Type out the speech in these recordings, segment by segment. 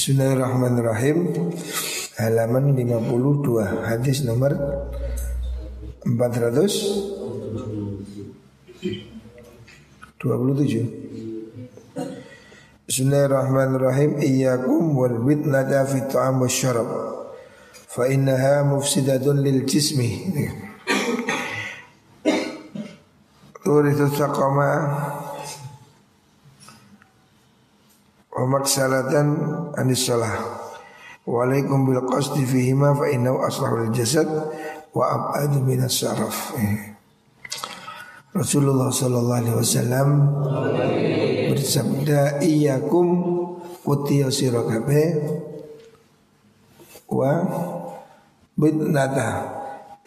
Bismillahirrahmanirrahim. Halaman 52 Hadis nomor 427 Bismillahirrahmanirrahim. Iyakum wal bidnata fi ta'am wa syarab. Fa innaha mufsidatun lil jismi. Turithu saqama Wa maksalatan anis salah Walaikum bil qasdi fihima fa innahu aslahul jasad wa ab'adu minas syaraf. Rasulullah sallallahu alaihi wasallam bersabda iyyakum kutiya sira wa bidnata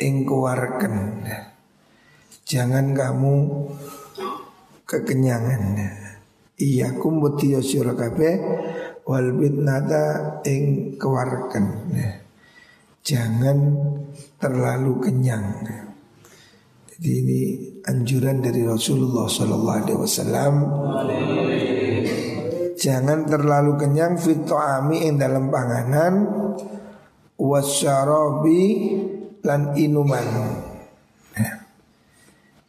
ing kuwarken. Jangan kamu kekenyangan. Iyakum kutiya sira wal nada ing kewarken. Jangan terlalu kenyang. Jadi ini anjuran dari Rasulullah Sallallahu Alaihi Wasallam. Jangan terlalu kenyang fitoami ing dalam panganan wasyarabi lan inuman. Ya.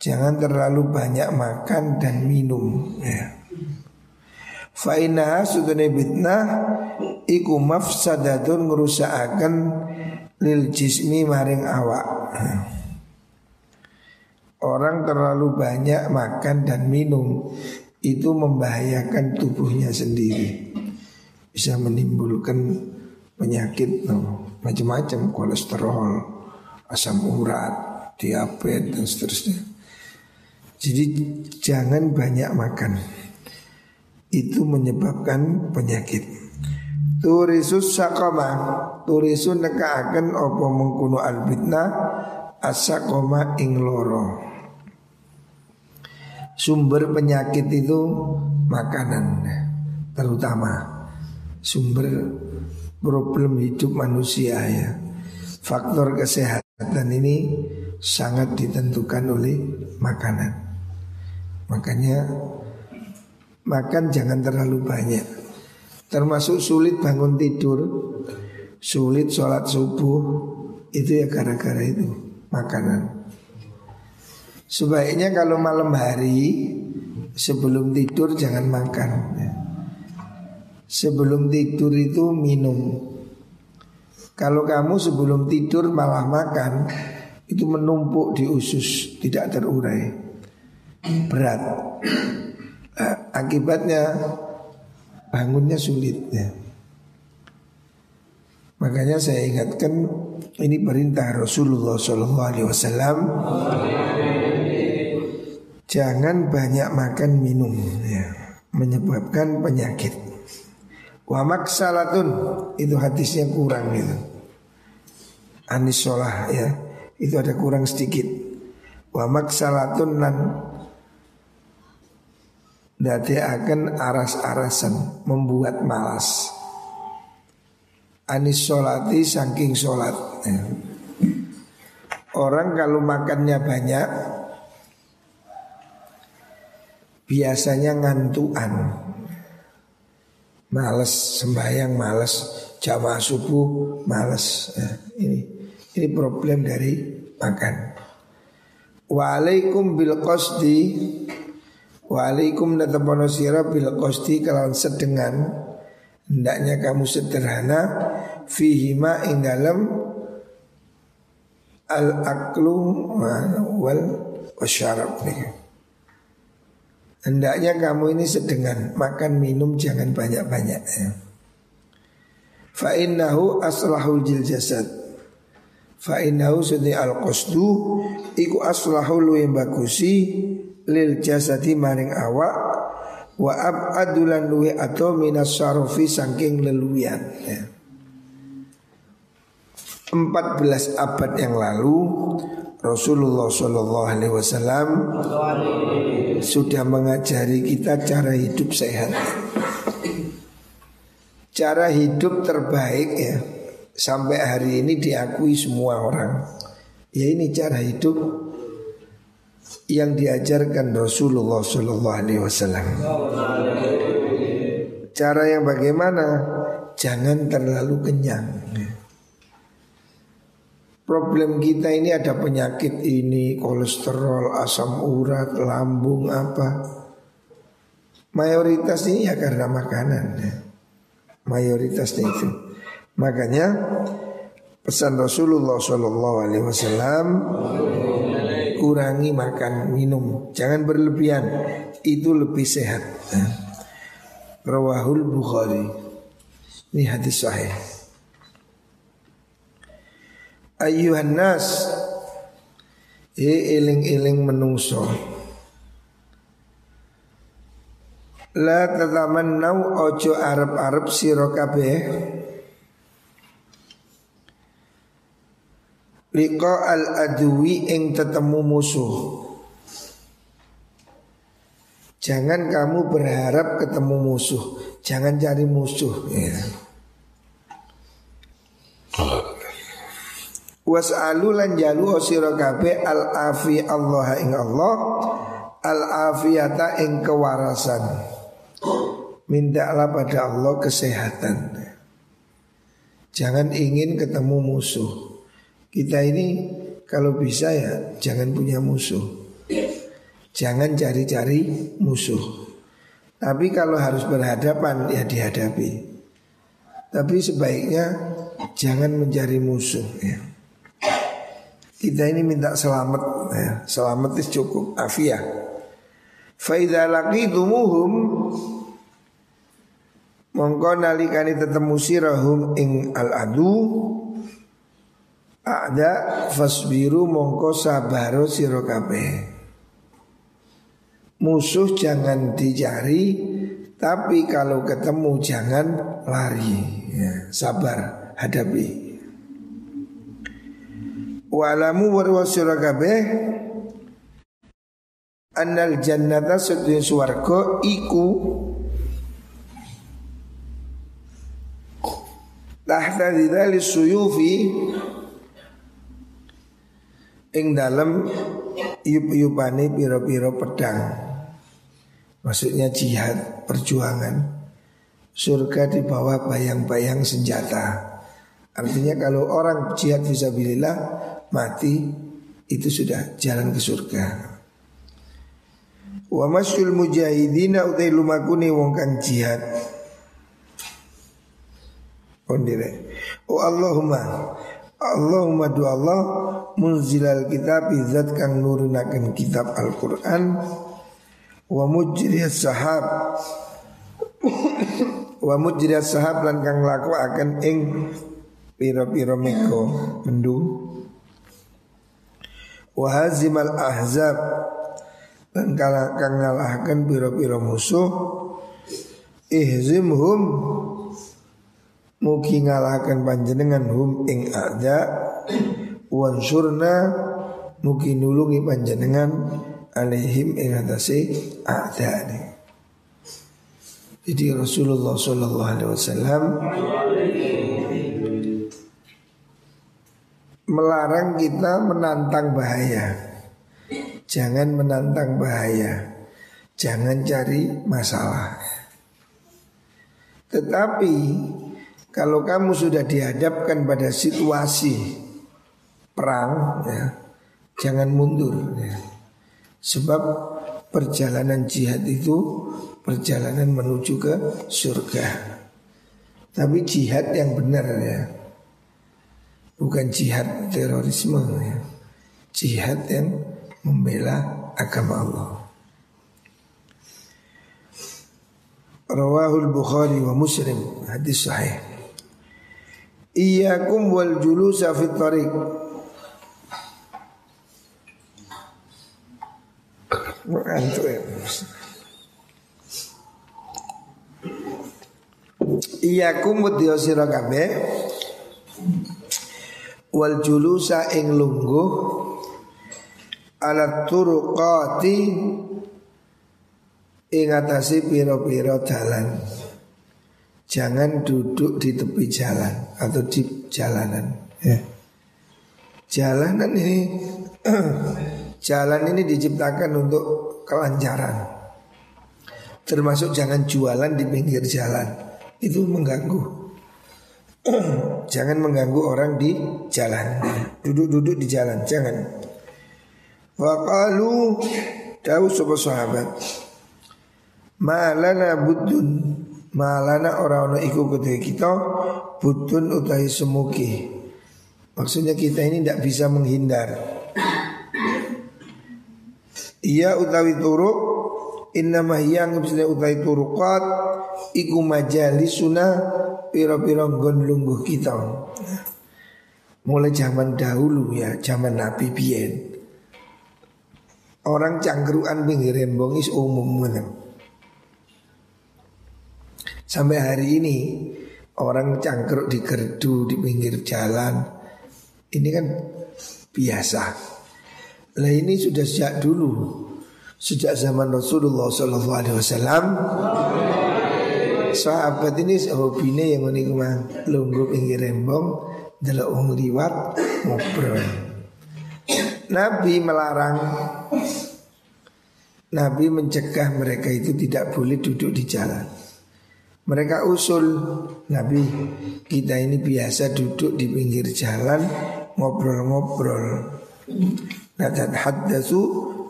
Jangan terlalu banyak makan dan minum. Ya. Fa'inah sudune bitnah Iku mafsadatun ngerusakaken Lil jismi maring awak. Orang terlalu banyak makan dan minum Itu membahayakan tubuhnya sendiri. Bisa menimbulkan penyakit no, Macam-macam kolesterol Asam urat Diabetes dan seterusnya. Jadi jangan banyak makan itu menyebabkan penyakit. Turisus sakoma. Turisun nekaaken opo mengkuno albitna. Asakoma ing loro. Sumber penyakit itu makanan Terutama Sumber problem hidup manusia ya. Faktor kesehatan ini sangat ditentukan oleh makanan. Makanya Makan jangan terlalu banyak. Termasuk sulit bangun tidur Sulit sholat subuh Itu ya gara-gara itu Makanan. Sebaiknya kalau malam hari Sebelum tidur jangan makan. Sebelum tidur itu minum. Kalau kamu sebelum tidur malah makan Itu menumpuk di usus Tidak terurai. Berat eh, akibatnya bangunnya sulit ya. Makanya saya ingatkan ini perintah Rasulullah Shallallahu Alaihi Wasallam. Jangan banyak makan minum ya, menyebabkan penyakit. Wa maksalatun itu hadisnya kurang gitu. Anis ya itu ada kurang sedikit. Wa maksalatun nan Dati akan aras-arasan Membuat malas. Anis sholati saking sholat. Ya. Orang kalau makannya banyak Biasanya ngantuan. Males sembahyang males Jamaah subuh males. Ya, Ini ini problem dari makan. Waalaikum Waalaikum natapono sira bil kosti kalawan sedengan. Hendaknya kamu sederhana. Fihima ing dalam Al aklu wal wasyarab Hendaknya kamu ini sedengan. Makan minum jangan banyak-banyak ya. Fa innahu aslahul jil jasad. Fa innahu sudi al qasdu. Iku aslahul yang bagusi lil jasadi maring awak wa adulan luwi atau minas sarofi saking leluwian ya. 14 abad yang lalu Rasulullah Shallallahu Alaihi Wasallam sudah mengajari kita cara hidup sehat, cara hidup terbaik ya sampai hari ini diakui semua orang. Ya ini cara hidup yang diajarkan Rasulullah Shallallahu Alaihi Wasallam. Cara yang bagaimana? jangan terlalu kenyang. Problem kita ini ada penyakit ini, kolesterol, asam urat, lambung apa. Mayoritas ini ya karena makanan ya. Mayoritasnya itu. Makanya pesan Rasulullah Shallallahu Alaihi Wasallam kurangi makan minum, jangan berlebihan. Itu lebih sehat. Ya. Rawahul Bukhari. Ini hadis sahih ayuhan nas e eling-eling menungso La tatamannau ojo arab-arab sira kabeh Liqa al-adwi ing tetemu musuh Jangan kamu berharap ketemu musuh Jangan cari musuh ya. Was'alu lan jalu sira kabeh al afi Allah ing Allah al afiyata ing kewarasan. Mintalah pada Allah kesehatan. Jangan ingin ketemu musuh. Kita ini kalau bisa ya jangan punya musuh. Jangan cari-cari musuh. Tapi kalau harus berhadapan ya dihadapi. Tapi sebaiknya jangan mencari musuh ya. Kita ini minta selamat ya. Selamat itu cukup afiah Faidha laqidumuhum Mongko nalikani tetemu sirahum ing al adu Ada fasbiru mongko sabaro siro Musuh jangan dicari Tapi kalau ketemu jangan lari. Ya, Sabar hadapi. Walamu warwasira kabeh. Annal jannata sedunia suarga iku. Tahta didali suyufi Ing dalam Yup-yupani piro-piro pedang Maksudnya jihad Perjuangan Surga di bawah bayang-bayang senjata Artinya kalau orang jihad visabilillah mati itu sudah jalan ke surga. Wa masyul mujahidina utai lumakuni wong kang jihad. Oh Allahumma Allahumma du Allah munzilal kitab zat kang nurunaken kitab Al-Qur'an. Wa sahab. Wa sahab lan kang laku akan ing piro-piro meko mendung Wahazimal ahzab. Dan kala kang ngalahkan biro-biro musuh. Ihzimhum. Mugi ngalahkan panjenengan hum ing ada Wansurna Mugi nulungi panjenengan Alihim ing atasi ada ini Jadi Rasulullah Sallallahu Alaihi Wasallam melarang kita menantang bahaya. Jangan menantang bahaya. Jangan cari masalah. Tetapi kalau kamu sudah dihadapkan pada situasi perang, ya, jangan mundur. Ya. Sebab perjalanan jihad itu perjalanan menuju ke surga. Tapi jihad yang benar ya. Bukan jihad terorisme ya. Jihad yang membela agama Allah Rawahul Bukhari wa Muslim Hadis sahih Iyakum wal julusa fit Ngantuk ya Iyakum wa sira kabeh wal julusa ing lungguh alat turuqati ing atase pira-pira dalan. Jangan duduk di tepi jalan atau di jalanan ya. Jalanan ini jalan ini diciptakan untuk kelancaran. Termasuk jangan jualan di pinggir jalan. Itu mengganggu. jangan mengganggu orang di jalan. Duduk-duduk di jalan, jangan. Waqalu tahu sebuah sahabat. Malana budun Malana orang-orang iku ketika kita Budun utahi semuki Maksudnya kita ini tidak bisa menghindar Ia utawi turuk. Innama yang misalnya utawi turukat. Iku majalisuna Piro-piro nggon lungguh kita. Mulai zaman dahulu ya Zaman Nabi Bien Orang cangkruan pinggir rembong is umum. Sampai hari ini orang cangkruk di gerdu di pinggir jalan. Ini kan biasa. Lah ini sudah sejak dulu, sejak zaman Rasulullah Wasallam. Sahabat ini hobinya yang ini kumang lungguh pinggir rembong, adalah orang liwat ngobrol. Nabi melarang. Nabi mencegah mereka itu tidak boleh duduk di jalan. Mereka usul Nabi kita ini biasa duduk di pinggir jalan Ngobrol-ngobrol Nadat haddasu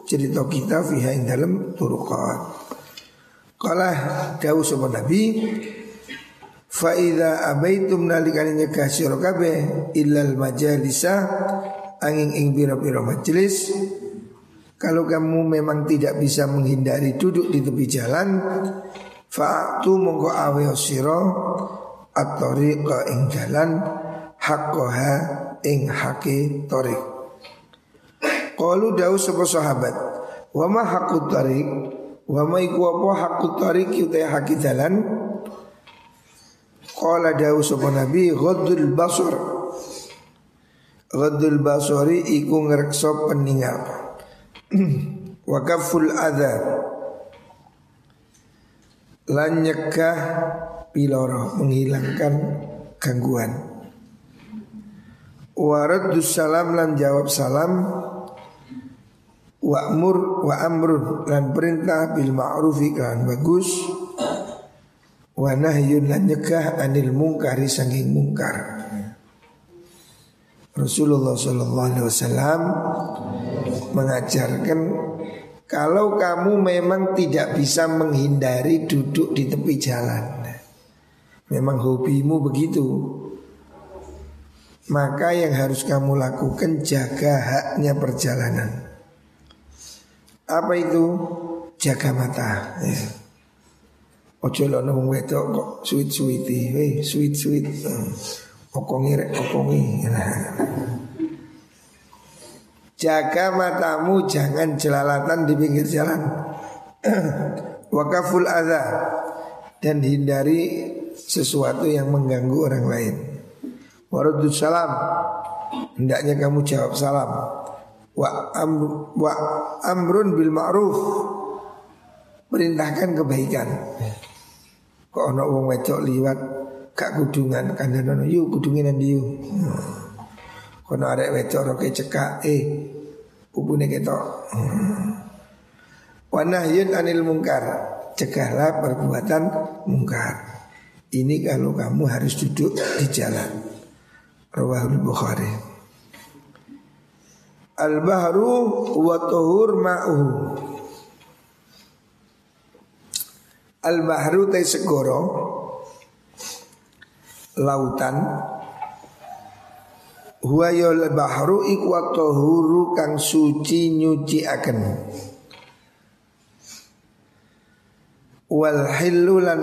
cerita kita fiha ing dalam turuqat Kala dawu sama Nabi Fa'idha abaitum nalikani nyegah sirakabe Illal majalisa angin ing pira-pira majelis kalau kamu memang tidak bisa menghindari duduk di tepi jalan fa'tu mongko awe sira at-tariqa ing jalan haqqaha ing hake tariq qalu dawu sapa sahabat wa ma haqqut tariq? Wa ma iku apa haqqut tariq uta hake jalan? Qala dawu sapa nabi ghaddul basar. Ghadul basori iku ngerekso peninggal Wakaful adha Lan nyegah piloro Menghilangkan gangguan. Waradus salam lan jawab salam Wa'mur wa amrun lan perintah bil ma'rufi kan bagus. Wa nahyun lan nyegah anil mungkari sanging mungkar. Rasulullah Shallallahu Alaihi Wasallam mengajarkan kalau kamu memang tidak bisa menghindari duduk di tepi jalan, memang hobimu begitu, maka yang harus kamu lakukan jaga haknya perjalanan. Apa itu? Jaga mata. Ya. Ojo lo nong wedok kok sweet sweetie, hey, sweet sweet. Okongi rek okongi Jaga matamu jangan jelalatan di pinggir jalan Wakaful adha Dan hindari sesuatu yang mengganggu orang lain Warudud salam Hendaknya kamu jawab salam Wa, amr, wa amrun bil ma'ruf Perintahkan kebaikan Kok ada wong wedok liwat Kak kudungan kandhanono yu kudungan yu. Hmm. Kono arek wedok roke cekak eh pupune ketok. Hmm. Wa nahyun anil mungkar. Cegahlah perbuatan mungkar. Ini kalau kamu harus duduk di jalan. Rawahul Bukhari. Al-bahru wa tuhur ma'uhu. Al-bahru tay segoro lautan. Huwa yal bahru iku tahuru kang suci nyuci akan wal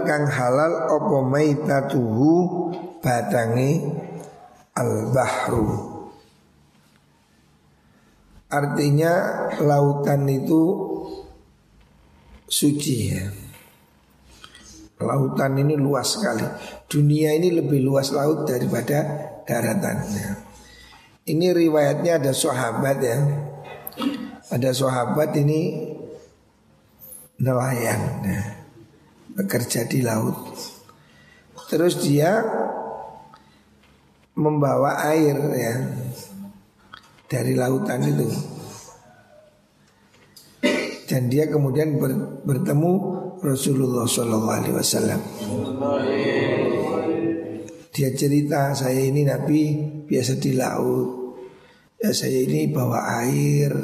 kang halal apa maitatuhu batangi al bahru artinya lautan itu suci ya Lautan ini luas sekali. Dunia ini lebih luas laut daripada daratannya. Ini riwayatnya ada sahabat ya. Ada sahabat ini nelayan ya. bekerja di laut. Terus dia membawa air ya dari lautan itu. Dan dia kemudian bertemu Rasulullah Shallallahu Alaihi Wasallam. Dia cerita saya ini Nabi biasa di laut. Ya saya ini bawa air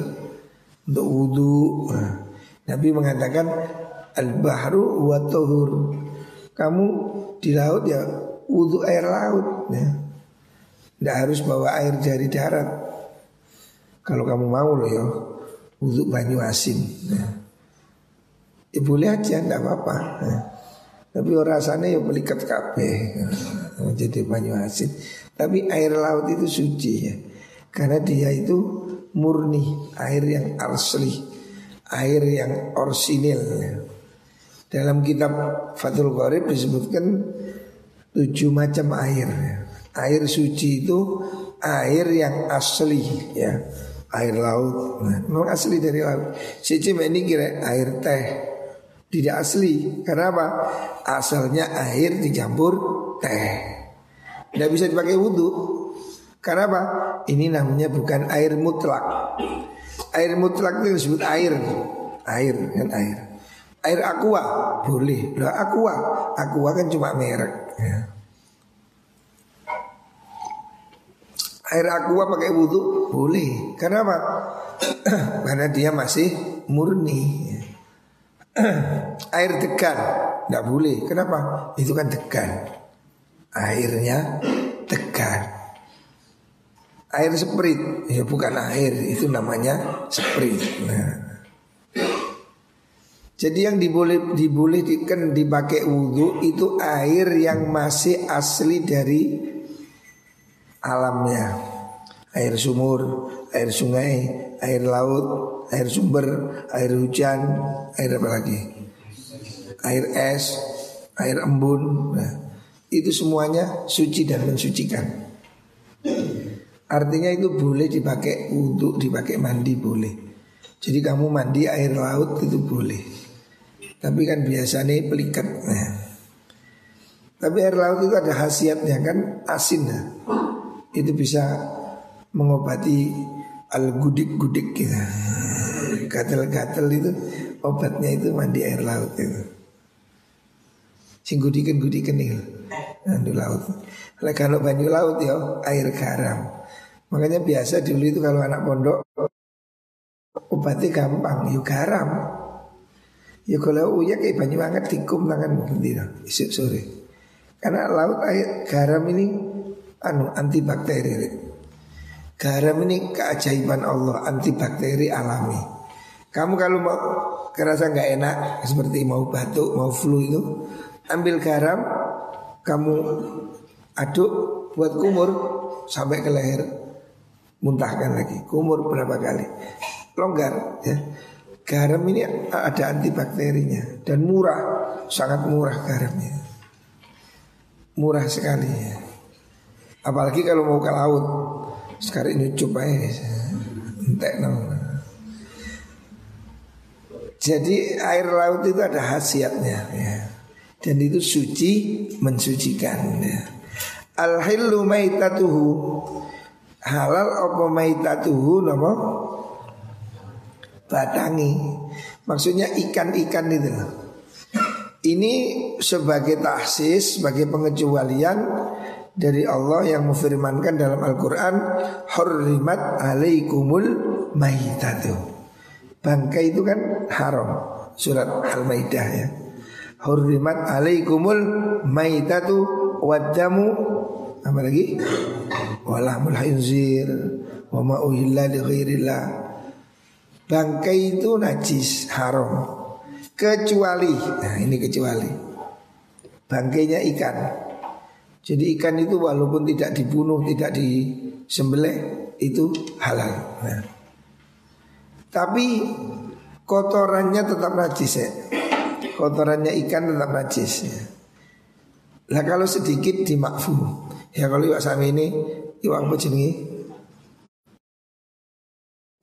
untuk wudhu. Nah, Nabi mengatakan al-bahru wa tuhur. Kamu di laut ya wudhu air laut. Ya. Tidak harus bawa air dari darat. Kalau kamu mau loh ya wudhu banyu asin. Ya. Ya boleh aja, tidak apa-apa. Ya. Tapi rasanya ya melikat kabeh Jadi banyu asin Tapi air laut itu suci ya Karena dia itu murni Air yang asli Air yang orsinil ya. Dalam kitab Fathul Qorib disebutkan Tujuh macam air ya. Air suci itu Air yang asli ya Air laut nah, Memang asli dari laut Cici ini kira air teh tidak asli. Karena apa? Asalnya air dicampur teh. Tidak bisa dipakai wudhu. Karena apa? Ini namanya bukan air mutlak. Air mutlak itu disebut air. Air kan air. Air aqua boleh. Lah aqua, aqua kan cuma merek. Ya. Air aqua pakai wudhu boleh. Karena apa? Karena dia masih murni. Air degan Tidak boleh Kenapa? Itu kan degan Airnya degan Air sprit Ya bukan air Itu namanya sprit nah. Jadi yang diboleh dibolehkan dipakai wudhu itu air yang masih asli dari alamnya. Air sumur, air sungai, air laut, air sumber, air hujan, air apa lagi? Air es, air embun. Nah, itu semuanya suci dan mensucikan. Artinya itu boleh dipakai untuk dipakai mandi boleh. Jadi kamu mandi air laut itu boleh. Tapi kan biasanya pelikat. Nah. Tapi air laut itu ada khasiatnya kan asin. Nah. Itu bisa mengobati al-gudik-gudik gitu gatel-gatel itu obatnya itu mandi air laut itu. Sing gudikan-gudikan itu mandi laut. Kalau banyu laut ya air garam. Makanya biasa dulu itu kalau anak pondok obatnya gampang, yuk ya garam. Ya kalau uya kayak banyu banget tikum tangan bendera isuk sore. Karena laut air garam ini anu antibakteri. Garam ini keajaiban Allah antibakteri alami. Kamu kalau mau kerasa nggak enak seperti mau batuk, mau flu itu, ambil garam, kamu aduk buat kumur sampai ke leher, muntahkan lagi. Kumur berapa kali? Longgar ya. Garam ini ada antibakterinya dan murah, sangat murah garamnya. Murah sekali ya. Apalagi kalau mau ke laut. Sekarang ini coba ya. Jadi air laut itu ada khasiatnya ya. Dan itu suci mensucikan ya. Al hillu maitatuhu halal apa maitatuhu nama batangi. Maksudnya ikan-ikan itu. Ini sebagai tahsis, sebagai pengecualian dari Allah yang memfirmankan dalam Al-Quran Hurrimat alaikumul maitatuhu Bangkai itu kan haram Surat Al-Maidah ya. Hurrimat alaikumul maitatu wadamu Apa lagi? Walahmul hinzir Wa ma'uhilla li ghairillah. Bangkai itu najis haram. Kecuali Nah ini kecuali. Bangkainya ikan Jadi ikan itu walaupun tidak dibunuh Tidak disembelih Itu halal nah. Tapi kotorannya tetap najis ya. Kotorannya ikan tetap najis ya. Lah kalau sedikit dimakfu. Ya kalau iwak sami ini iwak apa jenenge?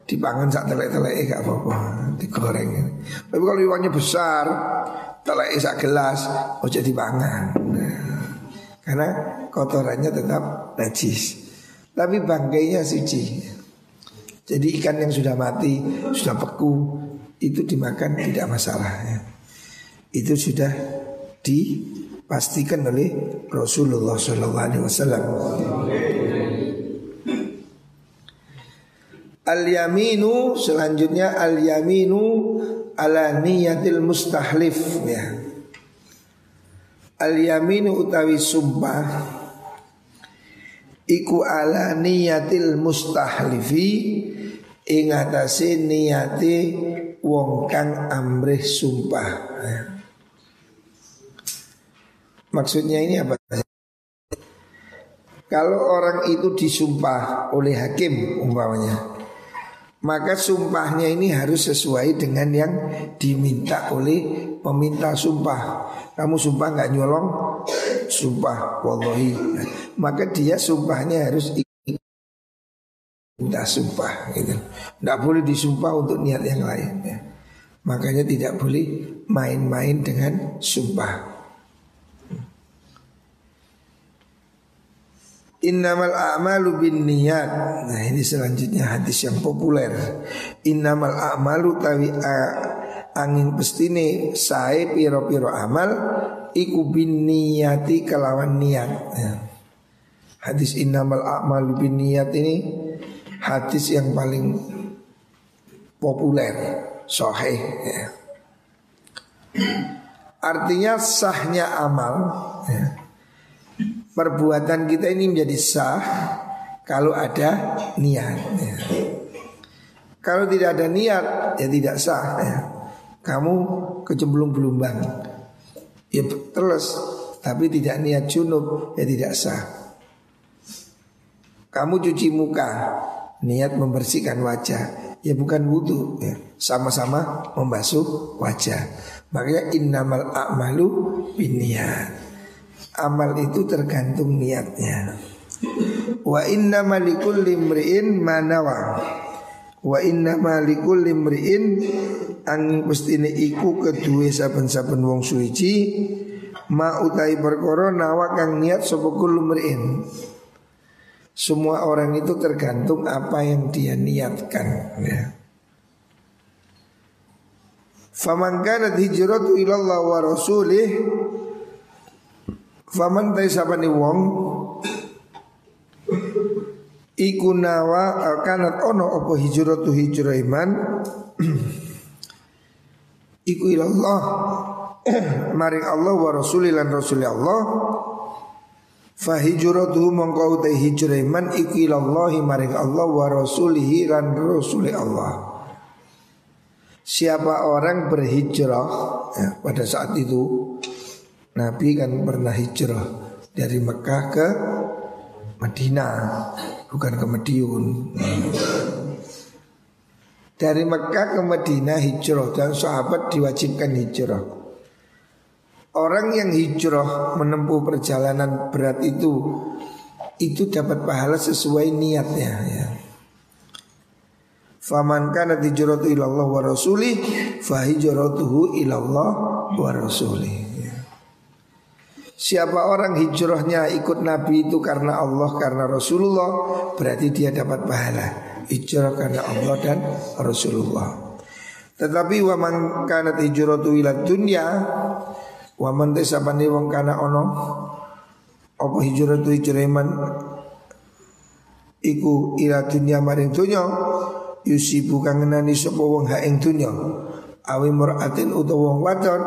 Dipangan sak telek-telek gak apa-apa, digoreng. Tapi kalau iwaknya besar, telek sak gelas, ojo dipangan. Nah, karena kotorannya tetap najis. Tapi bangkainya suci. Jadi ikan yang sudah mati, sudah beku itu dimakan tidak masalah ya. Itu sudah di dipastikan oleh Rasulullah Shallallahu Alaihi Wasallam. Al yaminu selanjutnya al yaminu ala niyatil mustahlif ya. Al yaminu utawi sumpah iku ala niyatil mustahlifi ing atase niyate wong kang amrih sumpah. Maksudnya ini apa? Kalau orang itu disumpah oleh hakim umpamanya maka sumpahnya ini harus sesuai dengan yang diminta oleh peminta sumpah. Kamu sumpah nggak nyolong, sumpah wallahi. Maka dia sumpahnya harus minta sumpah gitu. Tidak boleh disumpah untuk niat yang lain ya. Makanya tidak boleh main-main dengan sumpah. Innamal a'malu bin niat Nah ini selanjutnya hadis yang populer Innamal a'malu tawi angin pestine sae piro-piro amal Iku bin niyati kelawan niat ya. Hadis innamal a'malu bin niat ini Hadis yang paling populer Soheh ya. Artinya sahnya amal ya perbuatan kita ini menjadi sah kalau ada niat. Ya. Kalau tidak ada niat ya tidak sah. Ya. Kamu kecemplung belumbang, ya terus tapi tidak niat junub ya tidak sah. Kamu cuci muka, niat membersihkan wajah, ya bukan wudhu, ya. sama-sama membasuh wajah. Makanya innamal a'malu bin niat amal itu tergantung niatnya. Wa inna limriin manawa. Wa inna limriin angin pestine iku kedua saben-saben wong suci ma utai perkara nawa kang niat sapa mriin. Semua orang itu tergantung apa yang dia niatkan ya. Faman kanat hijratu ilallah wa rasulih Faman tay sapani wong Iku nawa kanat ono opo hijratu hijrah iman Iku ilallah. Maring Allah wa rasulilan rasuli Allah. Fahijratuhu mongkau tay hijrah iman Iku ilallahi maring Allah wa rasulihi lan rasuli Allah. Siapa orang berhijrah ya, pada saat itu Nabi kan pernah hijrah dari Mekah ke Madinah, bukan ke Madiun. Dari Mekah ke Madinah hijrah dan sahabat diwajibkan hijrah. Orang yang hijrah menempuh perjalanan berat itu itu dapat pahala sesuai niatnya ya. Faman kana hijratu ilallah wa rasulih fa hijratuhu ilallah wa rasulih. Siapa orang hijrahnya ikut Nabi itu karena Allah, karena Rasulullah Berarti dia dapat pahala Hijrah karena Allah dan Rasulullah. Tetapi waman kanat hijratu ila dunya Waman tesapani wong kana ono Apa hijratu hijrah iman Iku ila dunya maring dunya Yusibu kangenani sopa wong haing dunya Awi muratin utawa wong wadon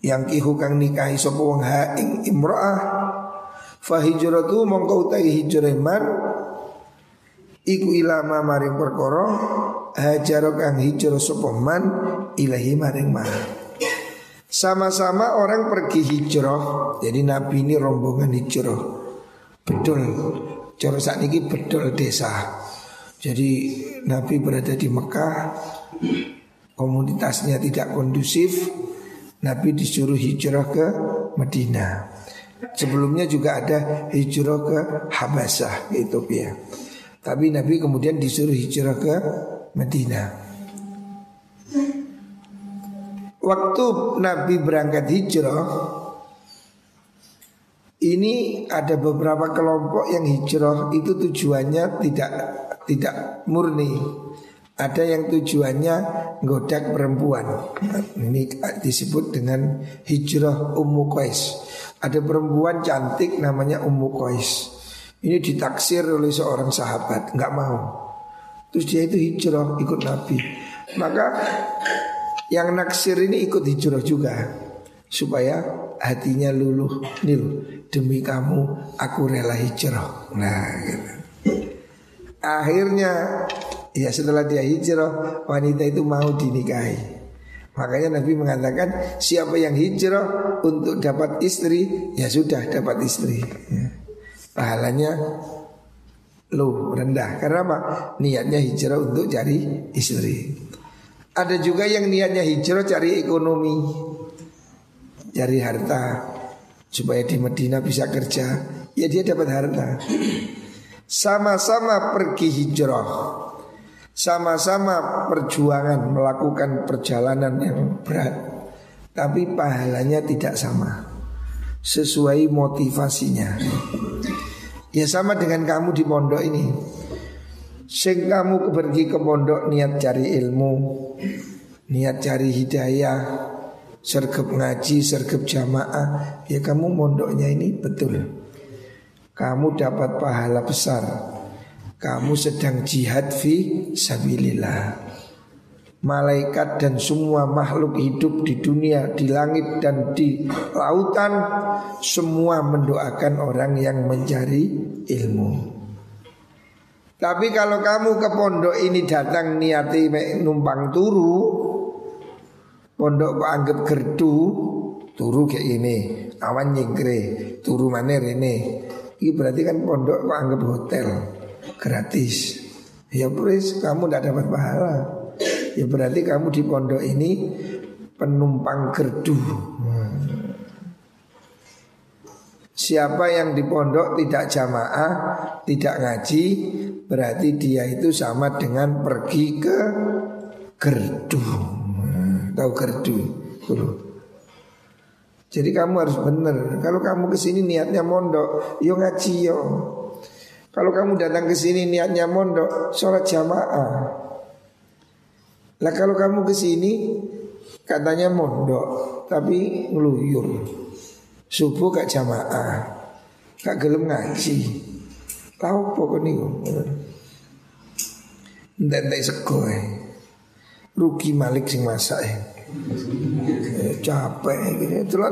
yang kihu kang nikahi sapa wong ha ing imraah fa hijratu mongko utahi hijrah man iku ilama maring perkara hajar kang hijrah sapa man ilahi maring man sama-sama orang pergi hijrah jadi nabi ini rombongan hijrah betul cara saat ini betul desa jadi nabi berada di Mekah komunitasnya tidak kondusif Nabi disuruh hijrah ke Madinah. Sebelumnya juga ada hijrah ke Habasah, ke Ethiopia. Tapi Nabi kemudian disuruh hijrah ke Madinah. Waktu Nabi berangkat hijrah ini ada beberapa kelompok yang hijrah itu tujuannya tidak tidak murni. Ada yang tujuannya godak perempuan. Ini disebut dengan hijrah Ummu Qais. Ada perempuan cantik namanya Ummu Qais. Ini ditaksir oleh seorang sahabat, nggak mau. Terus dia itu hijrah ikut Nabi. Maka yang naksir ini ikut hijrah juga supaya hatinya luluh nil demi kamu aku rela hijrah. Nah, gitu. Akhirnya ya setelah dia hijrah wanita itu mau dinikahi. Makanya Nabi mengatakan siapa yang hijrah untuk dapat istri ya sudah dapat istri. Ya. Pahalanya lo rendah karena apa? Niatnya hijrah untuk cari istri. Ada juga yang niatnya hijrah cari ekonomi, cari harta supaya di Medina bisa kerja. Ya dia dapat harta. Sama-sama pergi hijrah Sama-sama perjuangan melakukan perjalanan yang berat Tapi pahalanya tidak sama Sesuai motivasinya Ya sama dengan kamu di pondok ini Sing kamu pergi ke pondok niat cari ilmu Niat cari hidayah Sergap ngaji, sergap jamaah Ya kamu mondoknya ini betul kamu dapat pahala besar. Kamu sedang jihad fi sabilillah. Malaikat dan semua makhluk hidup di dunia, di langit dan di lautan semua mendoakan orang yang mencari ilmu. Tapi kalau kamu ke pondok ini datang niati numpang turu, pondok anggap gerdu, turu kayak ini, awan nyingkre, turu mana ini. Ini berarti kan pondok anggap hotel gratis. Ya please kamu tidak dapat pahala. Ya berarti kamu di pondok ini penumpang gerdu. Siapa yang di pondok tidak jamaah, tidak ngaji, berarti dia itu sama dengan pergi ke gerdu. tahu gerdu? Jadi kamu harus benar. Kalau kamu ke sini niatnya mondok, yo ngaji yo. Kalau kamu datang ke sini niatnya mondok, sholat jamaah. Lah kalau kamu ke sini katanya mondok, tapi ngeluyur. Subuh gak jamaah, gak gelem ngaji. Tahu pokoknya Ndak-ndak sego Rugi malik sing masak ya capek gitu. Itulah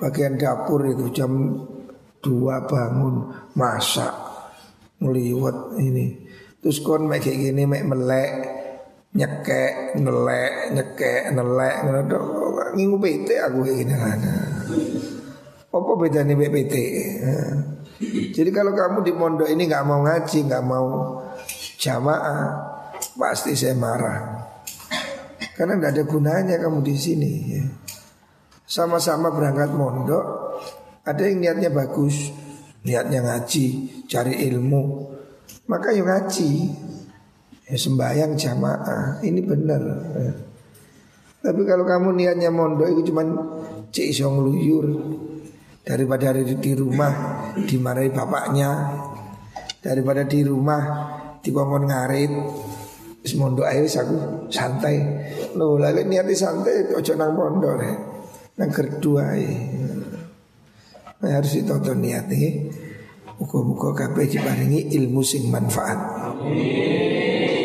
bagian dapur itu jam dua bangun masak ngeliwat ini. Terus kon mek gini mek melek nyekek nelek nyekek nelek ngingu PT aku kayak gini lah. Apa bedanya BPT? Jadi kalau kamu di pondok ini nggak mau ngaji, nggak mau jamaah, pasti saya marah. Karena tidak ada gunanya kamu di sini ya. Sama-sama berangkat mondok Ada yang niatnya bagus Niatnya ngaji Cari ilmu Maka yang ngaji ya, Sembayang jamaah Ini benar ya. Tapi kalau kamu niatnya mondok Itu cuma cek iso ngeluyur Daripada di, di rumah Dimarahi bapaknya Daripada di rumah Dikongkon ngarit Wis mondok ae aku santai. Lho lagi niati santai ojo nang pondok rek. Nang gerdu ae. Nah, harus ditonton niat nih. Muka-muka kabeh diparingi ilmu sing manfaat. Amin.